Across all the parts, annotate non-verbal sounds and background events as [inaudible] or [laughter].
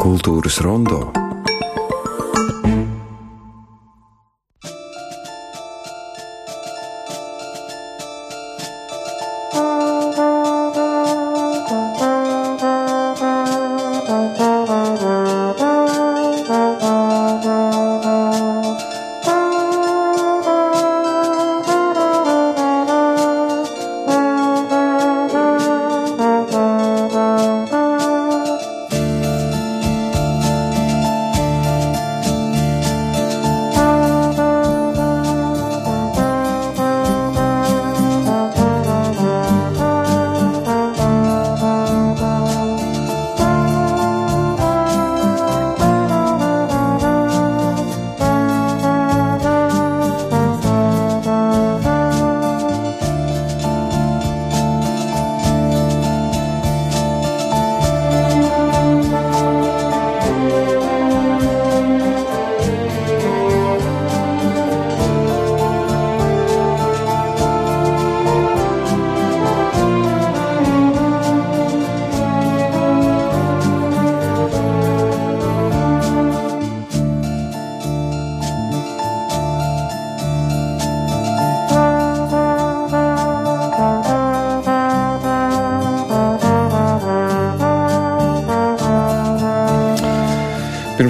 Kultūras rondo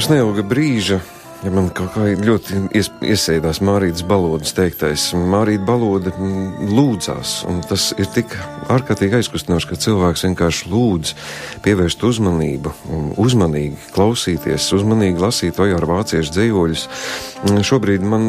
Pirms neilga brīža Ja man kaut kā ļoti ies, iesēdās Mārītas balodas teiktais, Mārīta baloda lūdzās, un tas ir tik ārkārtīgi aizkustinoši, ka cilvēks vienkārši lūdz pievērst uzmanību, uzmanīgi klausīties, uzmanīgi lasīt ojāru vāciešu dzējoļus. Šobrīd man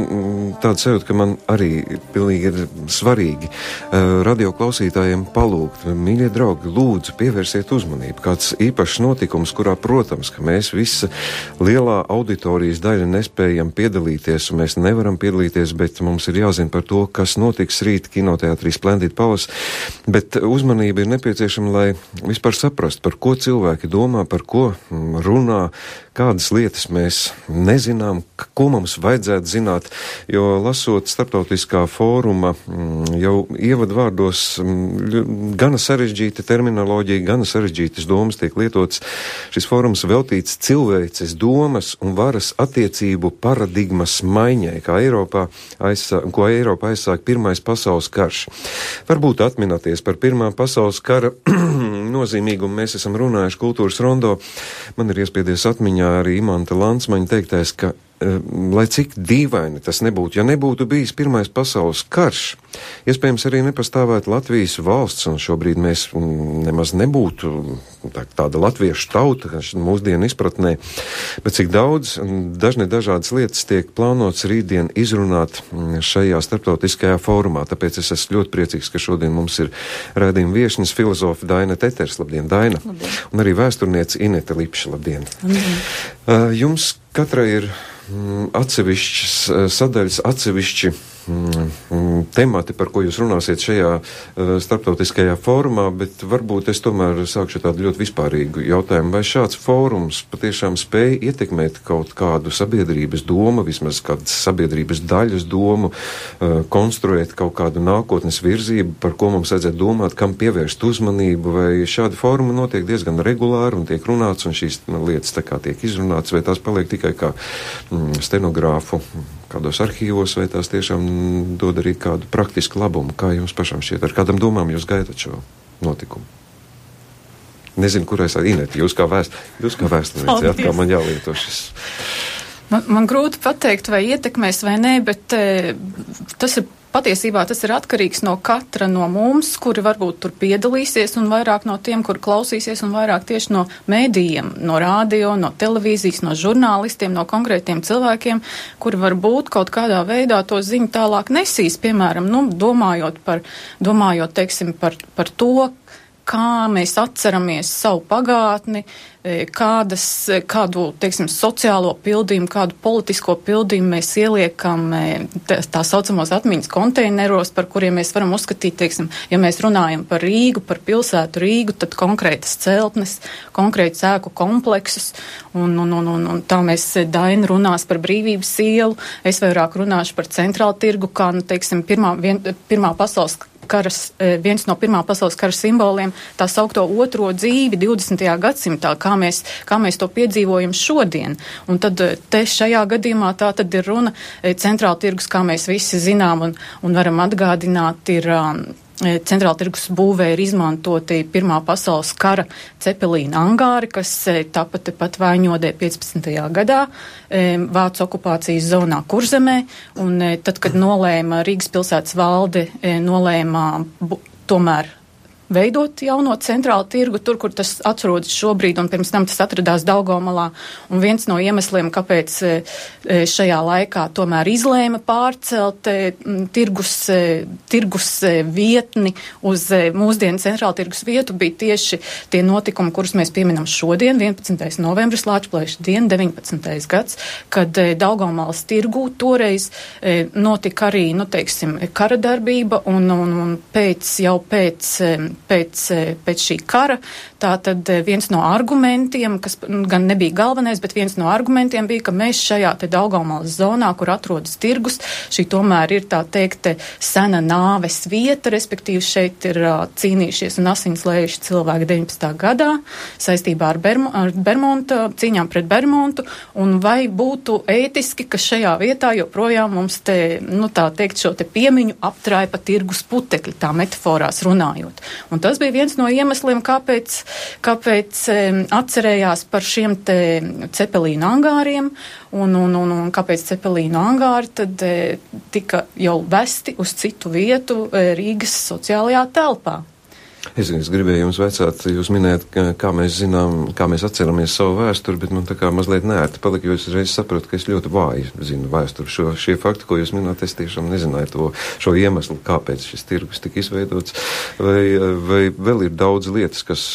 tāda sajūta, ka man arī pilnīgi ir svarīgi uh, radio klausītājiem palūgt, mīļie draugi, lūdzu pievērsiet uzmanību. Kāds īpašs notikums, kurā, protams, ka mēs visa lielā auditorijas daļa nespējam piedalīties, un mēs nevaram piedalīties, bet mums ir jāzina par to, kas notiks rīt kinoteātrī Splendid Palace. Bet uzmanība ir nepieciešama, lai vispār saprastu, par ko cilvēki domā, par ko runā, kādas lietas mēs nezinām, ko mums vajadzētu zināt, jo lasot starptautiskā fóruma mm, jau ievadvārdos mm, gana sarežģīta terminoloģija, gana sarežģītas domas tiek lietotas. Šis fórums veltīts cilvēces domas un varas attiecību paradigmas maiņai, kā Eiropā aizsāk, ko Eiropā aizsāk Pirmais pasaules karš. Varbūt atminaties par Pirmā pasaules kara [clears throat] nozīmīgumu mēs esam runājuši kultūras rondo. Man ir iespiedies atmiņā arī Imanta Lansmaņa teiktais, ka lai cik dīvaini tas nebūtu, ja nebūtu bijis Pirmais pasaules karš, iespējams arī nepastāvētu Latvijas valsts, un šobrīd mēs mm, nemaz nebūtu tā, tāda latviešu tauta, mūsdienu izpratnē, bet cik daudz dažne dažādas lietas tiek plānots rītdien izrunāt mm, šajā starptautiskajā fórumā. Tāpēc es esmu ļoti priecīgs, ka šodien mums ir rādījuma viešņas filozofa Daina Teters, labdien, Daina, labdien. un arī vēsturniece Ineta Lipša, labdien. labdien. Uh, jums katrai ir Mm, atsevišķas eh, sadaļas, atsevišķi Mm, mm, temati, par ko jūs runāsiet šajā uh, starptautiskajā fórumā, bet varbūt es tomēr sākšu tādu ļoti vispārīgu jautājumu. Vai šāds fórums patiešām spēj ietekmēt kaut kādu sabiedrības domu, vismaz kādas sabiedrības daļas domu, uh, konstruēt kaut kādu nākotnes virzību, par ko mums vajadzētu domāt, kam pievērst uzmanību, vai šādi fórumi notiek diezgan regulāri un tiek runāts, un šīs lietas tā kā tiek izrunāts, vai tās paliek tikai kā mm, stenogrāfu kādos arhīvos, vai tās tiešām dod arī kādu praktisku labumu. Kā jums pašam šķiet, ar kādam domām jūs gaidat šo notikumu? Nezinu, kur es Inēti, jūs kā, vēst, jūs kā vēsturniece, atkal man jālieto šis. Man, man grūti pateikt, vai ietekmēs vai nē, bet e, tas ir Patiesībā tas ir atkarīgs no katra no mums, kuri varbūt tur piedalīsies, un vairāk no tiem, kuri klausīsies, un vairāk tieši no mēdījiem, no rādio, no televīzijas, no žurnālistiem, no konkrētiem cilvēkiem, kuri varbūt kaut kādā veidā to ziņu tālāk nesīs, piemēram, nu, domājot par, domājot, teiksim, par, par to, kā mēs atceramies savu pagātni, E, kādas, e, kādu, teiksim, sociālo pildījumu, kādu politisko pildījumu mēs ieliekam e, tā, tā saucamos atmiņas konteineros, par kuriem mēs varam uzskatīt, teiksim, ja mēs runājam par Rīgu, par pilsētu Rīgu, tad konkrētas celtnes, konkrēti sēku kompleksus, un, un, un, un, un tā mēs Daina runās par brīvības ielu, es vairāk runāšu par centrālu tirgu, kā, nu, teiksim, pirmā, vien, pirmā pasaules karas, viens no Pirmā pasaules kara simboliem, tā saukto otro dzīvi 20. gadsimtā, kā mēs, kā mēs to piedzīvojam šodien. Un tad te šajā gadījumā tā tad ir runa centrāla tirgus, kā mēs visi zinām un, un varam atgādināt, ir um, E, centrāla tirgus būvē ir izmantoti Pirmā pasaules kara cepelīna angāri, kas tāpat pat vaņodē 15. gadā Vācu okupācijas zonā Kurzemē. Un tad, kad nolēma Rīgas pilsētas valde, nolēma tomēr veidot jauno centrālu tirgu tur, kur tas atrodas šobrīd, un pirms tam tas atradās Daugomalā. Un viens no iemesliem, kāpēc e, e, šajā laikā tomēr izlēma pārcelt e, tirgus, tirgus vietni uz mūsdienu centrālu tirgus vietu, bija tieši tie notikumi, kurus mēs pieminam šodien, 11. novembris, Lāčplēša diena, 19. gads, kad Daugomalas tirgū toreiz notika arī, nu, teiksim, kara darbība, un, un, un pēc, jau pēc pēc, eh, pēc šī kara. Tātad eh, viens no argumentiem, kas gan nebija galvenais, bet viens no argumentiem bija, ka mēs šajā te Daugavmalas zonā, kur atrodas tirgus, šī tomēr ir tā teikt sena nāves vieta, respektīvi šeit ir uh, cīnījušies un asins lējuši cilvēki 19. gadā saistībā ar, Bermu, ar Bermonta, cīņām pret Bermontu, un vai būtu ētiski, ka šajā vietā joprojām mums te, nu tā teikt, šo te piemiņu aptraipa tirgus putekļi, tā metaforās runājot. Un tas bija viens no iemesliem, kāpēc, kāpēc atcerējās par šiem te cepelīnu angāriem un, un, un, un kāpēc cepelīnu angāri tad e, tika jau vesti uz citu vietu e, Rīgas sociālajā telpā. Es, es gribēju jums vaicāt, jūs minējat, kā, mēs zinām, kā mēs atceramies savu vēsturi, bet man tā kā mazliet nērti palika, jo es reiz sapratu, ka es ļoti vāji zinu vēsturi. Šo, šie fakti, ko jūs minat, es tiešām nezināju to, šo iemeslu, kāpēc šis tirgus tika izveidots. Vai, vai vēl ir daudz lietas, kas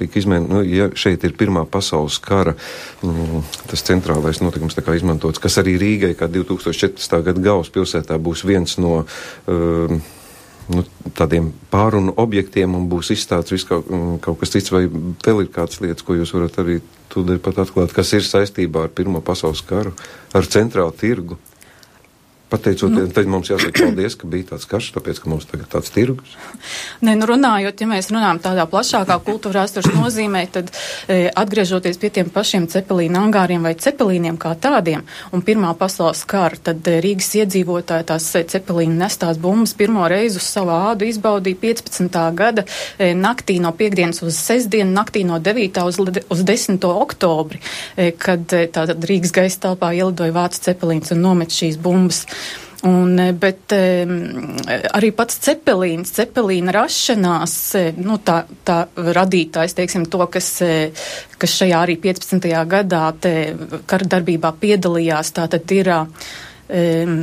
tika izmēģināts. Nu, ja šeit ir Pirmā pasaules kara mm, tas centrālais notikums izmantots, kas arī Rīgai, kā 2014. gada galvaspilsētā, būs viens no. Uh, nu, tādiem pārunu objektiem un būs izstāsts viss kaut, mm, kaut kas cits, vai vēl ir kādas lietas, ko jūs varat arī tūdaļ pat atklāt, kas ir saistībā ar Pirmo pasaules karu, ar centrālu tirgu? Pateicoties, nu, tad mums jāsaka paldies, ka bija tāds karš, tāpēc, ka mums tagad tāds tirgus. [laughs] Nē, nu runājot, ja mēs runājam tādā plašākā kultūra vēstures nozīmē, tad e, atgriežoties pie tiem pašiem cepelīna angāriem vai cepelīniem kā tādiem un Pirmā pasaules kara, tad e, Rīgas iedzīvotāji tās e, cepelīna nestās bumbas pirmo reizi uz savu ādu izbaudīja 15. gada e, naktī no piekdienas uz sestdienu, naktī no 9. uz, uz 10. oktobri, e, kad e, tātad Rīgas gaisa telpā ielidoja vācu cepelīns un nomet šīs bumbas. Un, eh, bet um, arī pats cepelīns, cepelīna rašanās, eh, nu, tā, tā radītājs, teiksim, to, kas, kas šajā arī 15. gadā te karadarbībā piedalījās, tā tad ir um,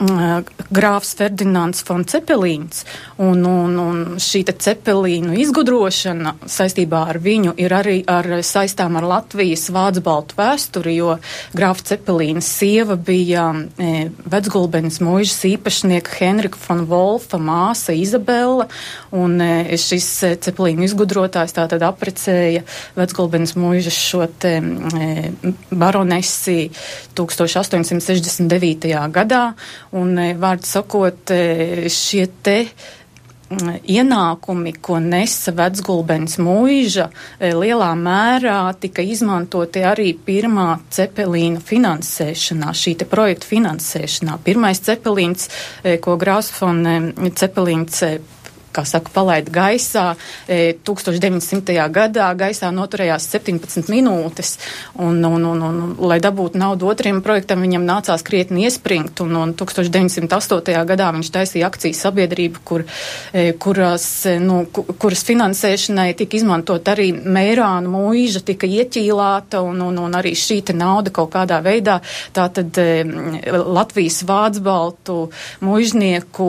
grāfs Ferdinands von Cepelīns, un, un, un šī Cepelīnu izgudrošana saistībā ar viņu ir arī ar saistām ar Latvijas vācu baltu vēsturi, jo grāfa Cepelīna sieva bija e, vecgulbenes mūžas īpašnieka Henrika von Wolfa māsa Izabela, un e, šis Cepelīnu izgudrotājs tātad aprecēja vecgulbenes mūžas šo te e, baronesi 1869. gadā, Un, e, vārdu sakot, e, šie te ienākumi, ko nesa vecgulbens mūža, e, lielā mērā tika izmantoti arī pirmā cepelīna finansēšanā, šī te projekta finansēšanā. Pirmais cepelīns, ko Grāsfon cepelīns kā saka, palaida gaisā. 1900. E, gadā gaisā noturējās 17 minūtes, un, un, un, un, lai dabūtu naudu otriem projektam, viņam nācās krietni iespringt, un, un 1908. gadā viņš taisīja akciju sabiedrību, kur, e, kuras, e, nu, kuras finansēšanai tika izmantot arī Meirāna mūža, tika ieķīlāta, un, un, un arī šī nauda kaut kādā veidā tātad Latvijas vācu baltu mūžnieku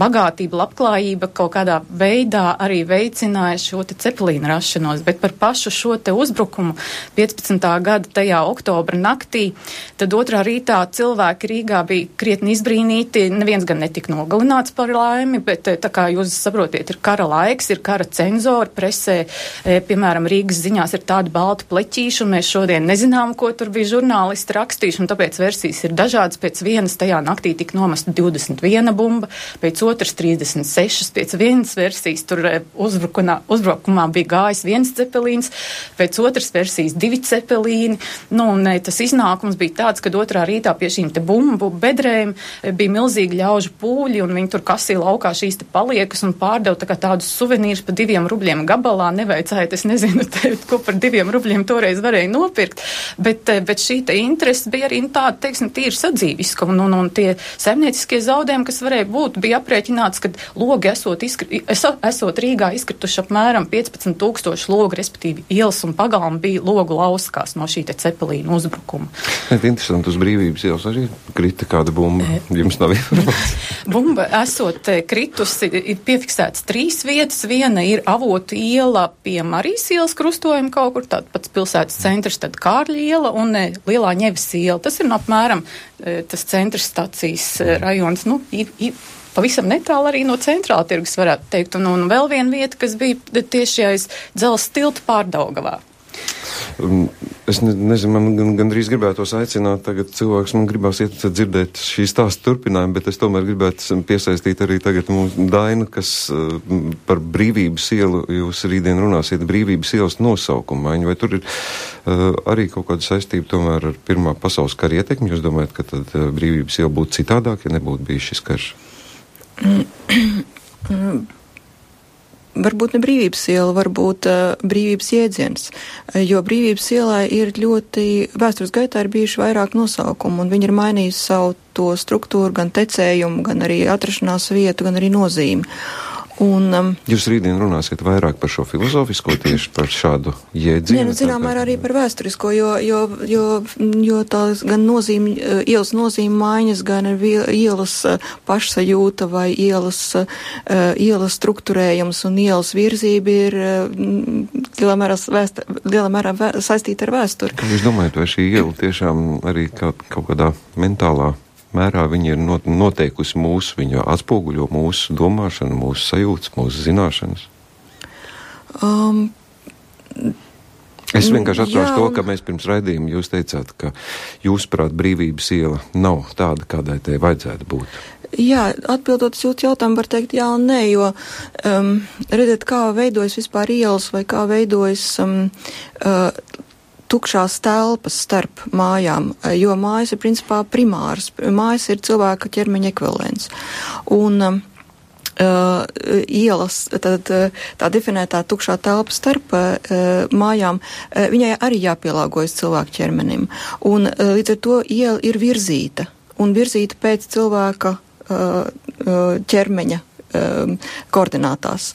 bagātība, labklājība vājība kaut kādā veidā arī veicināja šo te cepelīna rašanos, bet par pašu šo te uzbrukumu 15. gada tajā oktobra naktī, tad otrā rītā cilvēki Rīgā bija krietni izbrīnīti, neviens gan netika nogalināts par laimi, bet tā kā jūs saprotiet, ir kara laiks, ir kara cenzori, presē, piemēram, Rīgas ziņās ir tādi balti pleķīši, un mēs šodien nezinām, ko tur bija žurnālisti rakstījuši, un tāpēc versijas ir dažādas. Pēc vienas tajā naktī tika nomesta 21 bumba, pēc otras 36, pēc vienas versijas tur uzbrukumā, uzbrukumā bija gājis viens cepelīns, pēc otras versijas divi cepelīni, nu, un tas iznākums bija tāds, ka otrā rītā pie šīm te bumbu bedrēm bija milzīgi ļaužu pūļi, un viņi tur kasīja laukā šīs te paliekas un pārdeva tā kā tādus suvenīrus pa diviem rubļiem gabalā, neveicājot, es nezinu, [laughs] te, ko par diviem rubļiem toreiz varēja nopirkt, bet, eh, bet šī te interese bija arī nu, tāda, teiksim, tīri sadzīviska, un, un, un tie saimnieciskie zaudējumi, kas varēja būt, bija aprēķināts, ka logi esot, izkri, esot Rīgā izkrituši apmēram 15 tūkstoši logu, respektīvi ielas un pagalmi bija logu lauskās no šī te cepelīna uzbrukuma. Bet interesanti, uz brīvības ielas arī krita kāda bumba. E... Jums nav informācijas. [laughs] bumba esot eh, kritusi, ir piefiksēts trīs vietas. Viena ir avotu iela pie Marijas ielas krustojuma kaut kur, tāds pats pilsētas centrs, tad Kārļa iela un e, Lielā ņevis iela. Tas ir no apmēram e, tas centrs stacijas e, rajons. Nu, ir, ir, pavisam netālu arī no centrāla tirgus, varētu teikt. Un, un vēl viena vieta, kas bija tieši aiz dzelzs tilta pārdaugavā. Um, es ne, nezinu, man gan, gandrīz gribētos aicināt tagad cilvēks, man gribās iet dzirdēt šī stāsta turpinājumu, bet es tomēr gribētu piesaistīt arī tagad mūsu Dainu, kas uh, par brīvības ielu jūs rītdien runāsiet, brīvības ielas nosaukumu maiņu, vai tur ir uh, arī kaut kāda saistība tomēr ar Pirmā pasaules kara ietekmi? Jūs domājat, ka tad uh, brīvības iela būtu citādāk, ja nebūtu bijis šis karš? [clears throat] varbūt ne brīvības iela, varbūt uh, brīvības jēdziens, jo brīvības ielai ir ļoti, vēstures gaitā ir bijuši vairāk nosaukumu, un viņi ir mainījusi savu to struktūru, gan tecējumu, gan arī atrašanās vietu, gan arī nozīmi. Un, um, Jūs rītdien runāsiet vairāk par šo filozofisko, tieši par šādu jēdzienu? Nē, nu, zinām, kā... arī par vēsturisko, jo, jo, jo, jo tās gan nozīme, uh, ielas nozīme maiņas, gan ielas uh, pašsajūta vai ielas, uh, ielas struktūrējums un ielas virzība ir lielā mērā, vēst, lielā mērā vē, saistīta ar vēsturi. Jūs domājat, vai šī iela tiešām arī kaut, kaut kādā mentālā mērā viņa ir noteikusi mūsu, viņa atspoguļo mūsu domāšanu, mūsu sajūtas, mūsu zināšanas? Um, Es vienkārši atceros to, ka mēs pirms raidījuma jūs teicāt, ka jūsuprāt brīvības iela nav tāda, kādai tai vajadzētu būt. Jā, atbildot uz jūsu jautājumu, var teikt jā un nē, jo um, redziet, kā veidojas vispār ielas vai kā veidojas um, uh, tukšās telpas starp mājām, jo mājas ir principā primāras. Mājas ir cilvēka ķermeņa ekvivalents. Un, Uh, ielas, tad uh, tā definētā tukšā telpa starp uh, mājām, uh, viņai arī jāpielāgojas cilvēku ķermenim. Un uh, līdz ar to iela ir virzīta, un virzīta pēc cilvēka uh, ķermeņa um, koordinātās.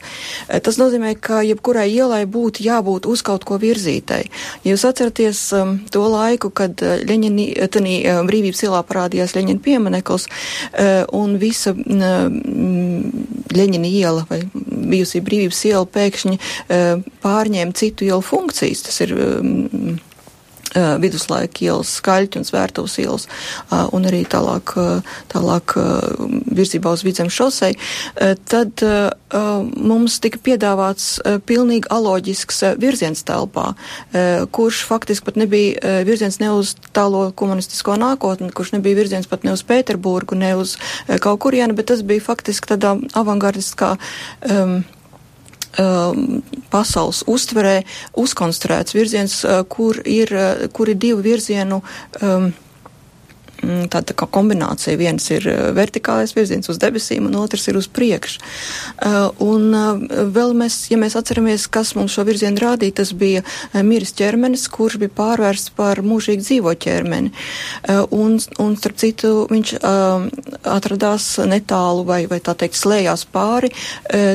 Eh, tas nozīmē, ka jebkurai ielai būtu jābūt uz kaut ko virzītai. Ja jūs atceraties um, to laiku, kad eh, Leņini, tanī um, brīvības ielā parādījās Leņina piemineklis uh, un visa um, Leņina iela vai bijusī brīvības iela pēkšņi uh, pārņēma citu ielu funkcijas. Tas ir um, uh, viduslaika ielas, skaļķi un svērtavas ielas, un arī tālāk, tālāk virzībā uz vidzem šosei, tad mums tika piedāvāts pilnīgi aloģisks virziens telpā, kurš faktiski pat nebija virziens ne uz tālo komunistisko nākotni, kurš nebija virziens pat ne uz Pēterburgu, ne uz kaut kurienu, bet tas bija faktiski tādā avangardiskā um, um, pasaules uztverē uzkonstruēts virziens, uh, kur ir, uh, kur ir divu virzienu um, tāda tā kā kombinācija. Viens ir eh, vertikālais virziens uz debesīm, un otrs ir uz priekšu. Eh, un eh, vēl mēs, ja mēs atceramies, kas mums šo virzienu rādīja, tas bija miris ķermenis, kurš bija pārvērsts par mūžīgi dzīvo ķermeni. Un, un starp citu, viņš atradās netālu vai, vai tā teikt slējās pāri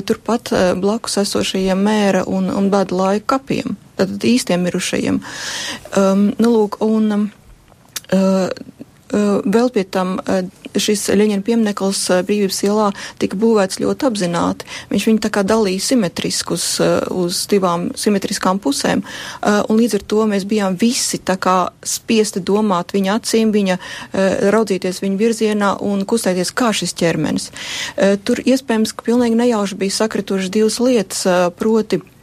turpat blakus esošajiem mēra un, un bada laika kapiem, tad īstiem mirušajiem. Um, nu, lūk, un, uh, vēl pie tam šis Leņķina piemineklis brīvības ielā tika būvēts ļoti apzināti. Viņš viņu tā kā dalīja simetriski uz, uz divām simetriskām pusēm, un līdz ar to mēs bijām visi tā kā spiesti domāt viņa acīm, viņa raudzīties viņa virzienā un kustēties kā šis ķermenis. Tur iespējams, ka pilnīgi nejauši bija sakritušas divas lietas, proti Eh,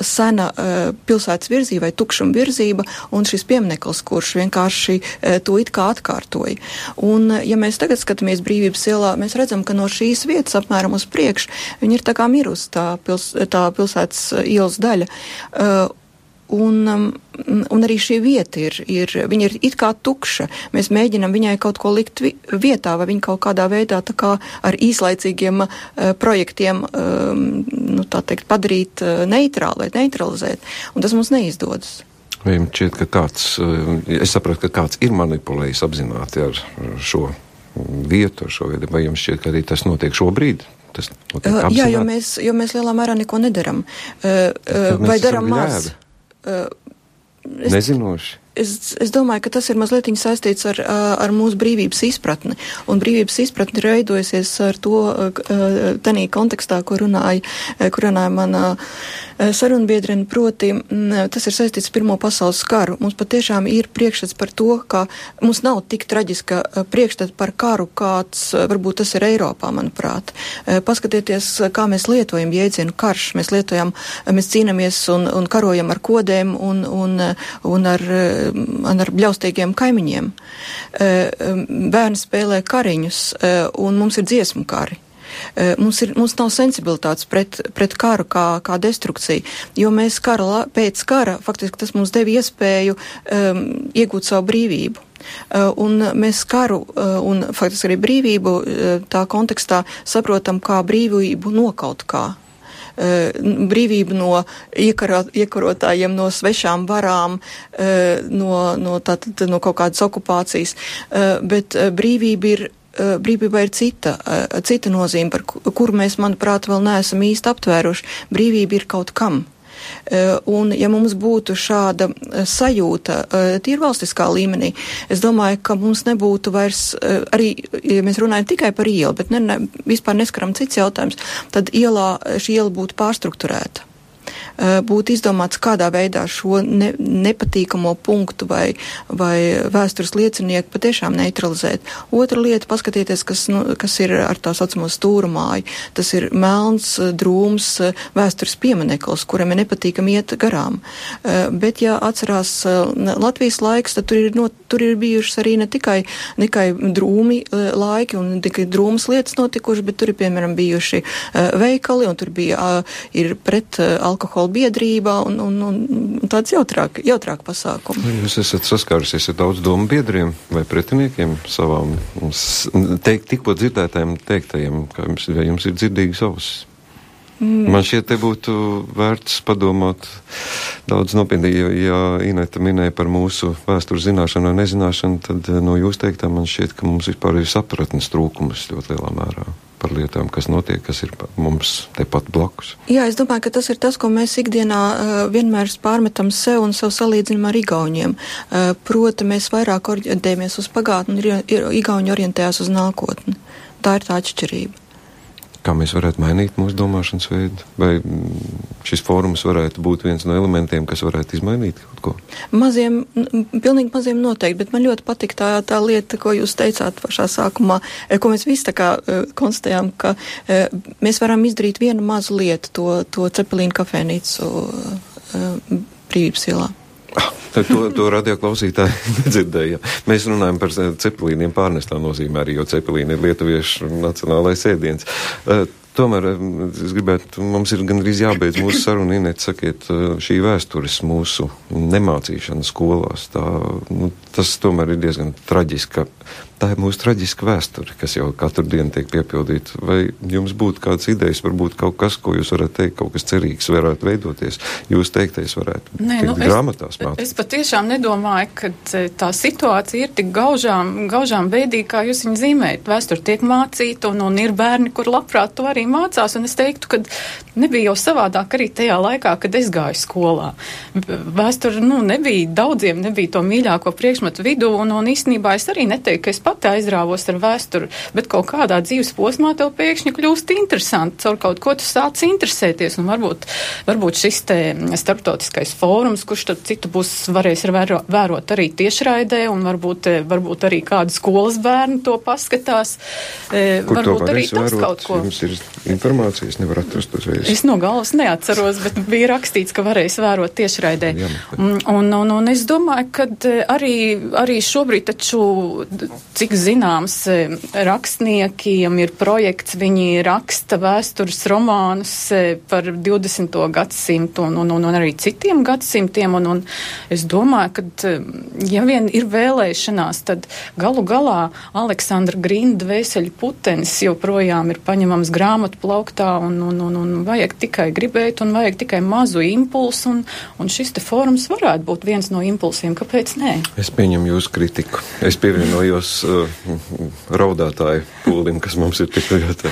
sena eh, pilsētas virzība vai tukšuma virzība un šis piemineklis, kurš vienkārši eh, to it kā atkārtoja. Un, ja mēs tagad skatāmies brīvības ielā, mēs redzam, ka no šīs vietas apmēram uz priekšu viņa ir tā kā mirusi tā, pils, tā pilsētas ielas daļa. Un, um, un arī šī vieta ir, ir, viņa ir it kā tukša. Mēs mēģinam viņai kaut ko likt vi vietā, vai viņa kaut kādā veidā tā kā ar īslaicīgiem uh, projektiem, um, nu, tā teikt, padarīt uh, neitrāli vai neutralizēt. Un tas mums neizdodas. Vai jums šķiet, ka kāds, uh, es saprotu, ka kāds ir manipulējis apzināti ar šo vietu, ar šo vietu, vai jums šķiet, ka arī tas notiek šobrīd? Tas notiek apzināti? Jā, jo mēs, jo mēs lielā mērā neko nedaram. Uh, uh, vai daram maz? Jēga. Uh, es, Nezinoši. Es, es domāju, ka tas ir mazliet saistīts ar, ar mūsu brīvības izpratni. Un brīvības izpratni ir veidojusies ar to, tenī kontekstā, ko runāja, kur runāja mana sarunbiedrina, proti tas ir saistīts ar Pirmo pasaules karu. Mums patiešām ir priekšstats par to, ka mums nav tik traģiska priekšstats par karu, kāds varbūt tas ir Eiropā, manuprāt. Paskatieties, kā mēs lietojam jēdzienu karš. Mēs lietojam, mēs cīnamies un, un karojam ar kodēm un, un, un ar ar bļaustīgiem kaimiņiem. Bērni spēlē kariņus, un mums ir dziesmu kari. Mums, ir, mums nav sensibilitātes pret, pret karu kā, kā destrukciju, jo mēs kara, pēc kara faktiski tas mums deva iespēju um, iegūt savu brīvību. Uh, un mēs karu uh, un faktiski arī brīvību tā kontekstā saprotam kā brīvību no kaut kā. Eh, brīvību no iekarot, iekarotājiem, no svešām varām, eh, no, no, tātad, no kaut kādas okupācijas, eh, bet brīvība ir brīvība ir cita, cita nozīme, par kuru mēs, manuprāt, vēl neesam īsti aptvēruši. Brīvība ir kaut kam. Un, ja mums būtu šāda sajūta tīri valstiskā līmenī, es domāju, ka mums nebūtu vairs arī, ja mēs runājam tikai par ielu, bet ne, ne, vispār neskaram cits jautājums, tad ielā šī iela būtu pārstruktūrēta. Eh, būtu izdomāts, kādā veidā šo ne, nepatīkamo punktu vai, vai vēstures liecinieku patiešām neutralizēt. Otra lieta - paskatieties, kas, nu, kas ir ar tā saucamo stūra māju. Tas ir melns, drūms vēstures piemineklis, kuram ir nepatīkami iet garām. Eh, bet, ja atcerās eh, Latvijas laiks, tad tur ir, no, tur ir bijušas arī ne tikai, ne tikai drūmi laiki un tikai drūmas lietas notikušas, bet tur ir, piemēram, bijuši veikali un tur bija ir pret alkoholu biedrībā un, un, un tāds jautrāk, jautrāk pasākums. Jūs esat saskārusies ar daudz domu biedriem vai pretiniekiem savām teikt, tikko dzirdētajiem teiktajiem, kā jums, vai jums ir dzirdīgas ausis? Mm. Man šķiet, te būtu vērts padomāt daudz nopietnāk, ja, ja Inēta minēja par mūsu vēstures zināšanu vai nezināšanu, tad eh, no jūs teiktā man šķiet, ka mums vispār ir sapratnes trūkums ļoti lielā mērā par lietām, kas notiek, kas ir mums tepat blakus. Jā, es domāju, ka tas ir tas, ko mēs ikdienā uh, vienmēr pārmetam sev un sev salīdzinām ar igauņiem. Uh, proti, mēs vairāk orientējamies uz pagātni un ir, ir, igauņi orientējās uz nākotni. Tā ir tā atšķirība kā mēs varētu mainīt mūsu domāšanas veidu, vai šis fórums varētu būt viens no elementiem, kas varētu izmainīt kaut ko? Maziem, pilnīgi maziem noteikti, bet man ļoti patīk tā, tā lieta, ko jūs teicāt pašā sākumā, eh, ko mēs visi tā kā uh, konstatējām, ka uh, mēs varam izdarīt vienu mazu lietu, to, to cepelīnu kafēnīcu brīvības ielā. To, to radioklausītāji [laughs] nedzirdēja. Mēs runājam par cepelīniem pārnestā nozīmē arī, jo cepelīni ir lietuviešu nacionālais ēdiens. Uh, Tomēr es gribētu, mums ir gandrīz jābeidz mūsu saruna, Inet, sakiet, šī vēstures mūsu nemācīšana skolās, tā, nu, tas tomēr ir diezgan traģiski, tā ir mūsu traģiska vēsture, kas jau katru dienu tiek piepildīta. Vai jums būtu kādas idejas, varbūt kaut kas, ko jūs varat teikt, kaut kas cerīgs varētu veidoties? Jūs teiktais varētu Nē, nu, grāmatās mācīt. Es patiešām nedomāju, ka e, tā situācija ir tik gaužām, gaužām veidīga, kā jūs viņu zīmējat. Vēsture tiek mācīta un, un ir bērni, kur labprāt to arī arī mācās, un es teiktu, ka nebija jau savādāk arī tajā laikā, kad es gāju skolā. Vēsture, nu, nebija, daudziem nebija to mīļāko priekšmetu vidū, un, un īstenībā es arī neteiktu, ka es pati aizrāvos ar vēsturi, bet kaut kādā dzīves posmā tev pēkšņi kļūst interesanti, caur kaut ko tu sāc interesēties, un varbūt, varbūt šis te starptautiskais fórums, kurš tad citu būs varēs vēro, vērot arī tiešraidē, un varbūt, varbūt arī kādu skolas bērnu to paskatās. E, Kur varbūt arī tas vērot? kaut ko. Jums ir informācijas, nevar atrast uzreiz. Es no galvas neatceros, bet bija rakstīts, ka varēs vērot tiešraidē. Jā, un, un, un, un es domāju, ka e, arī, arī šobrīd taču, cik zināms, e, rakstniekiem ir projekts, viņi raksta vēstures romānus par 20. gadsimtu un, un, un, un arī citiem gadsimtiem. Un, un es domāju, ka, ja vien ir vēlēšanās, tad galu galā Aleksandra Grīna dvēseļu putenis joprojām ir paņemams grāmatu plauktā un, un, un, un vajag tikai gribēt un vajag tikai mazu impulsu un, un šis te fórums varētu būt viens no impulsiem. Kāpēc nē? Es pieņemu jūsu kritiku. Es pievienojos raudātāju pūlim, kas mums ir tik tagad.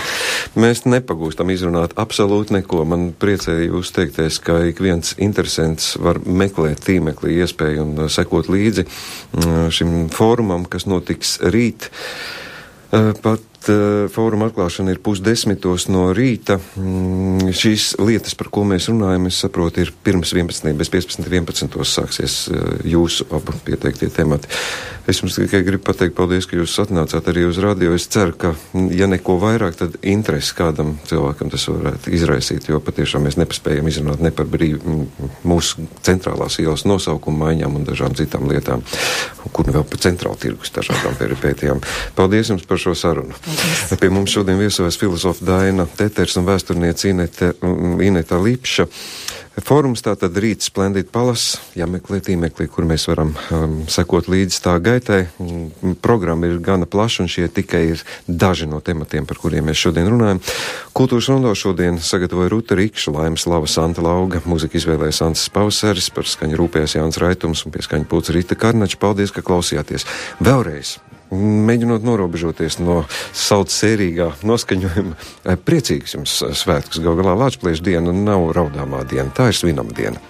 Mēs nepagūstam izrunāt absolūti neko. Man priecēja jūs teiktais, ka ik viens interesants var meklēt tīmeklī iespēju un sekot līdzi uh, šim fórumam, kas notiks rīt. Uh, pat Eh, fóruma atklāšana ir pusdesmitos no rīta. Mm, šīs lietas, par ko mēs runājam, es saprotu, ir pirms 11. bez 15. 11. sāksies eh, jūsu abu pieteiktie temati. Es jums tikai gribu pateikt paldies, ka jūs atnācāt arī uz radio. Es ceru, ka, mm, ja neko vairāk, tad interesi kādam cilvēkam tas varētu izraisīt, jo patiešām mēs nepaspējam izrunāt ne par brīv, mm, mūsu centrālās ielas nosaukumu maiņām un dažām citām lietām, kur vēl par centrālu tirgus dažādām peripētijām. Paldies jums par šo sarunu. Paldies. Pie mums šodien viesojas filozofa Daina Teters un vēsturniece Inete, Ineta Lipša. Fórums tātad rīt Splendid Palas, jāmeklē tīmeklī, kur mēs varam um, sekot līdzi tā gaitai. Programma ir gana plaša un šie tikai ir daži no tematiem, par kuriem mēs šodien runājam. Kultūras rondo šodien sagatavoja Ruta Rikša, Laimas Lava Santa Lauga, mūzika izvēlēja Sants Pauseris, par skaņu rūpējas Jānis Raitums un pie skaņu pūca Rita Karnača. Paldies, ka klausījāties. Vēlreiz mēģinot norobežoties no sauc sērīgā noskaņojuma. Priecīgs jums svētkus, gal galā Lāčplēša diena nav raudāmā diena, tā ir svinama diena.